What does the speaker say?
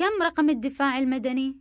كم رقم الدفاع المدني؟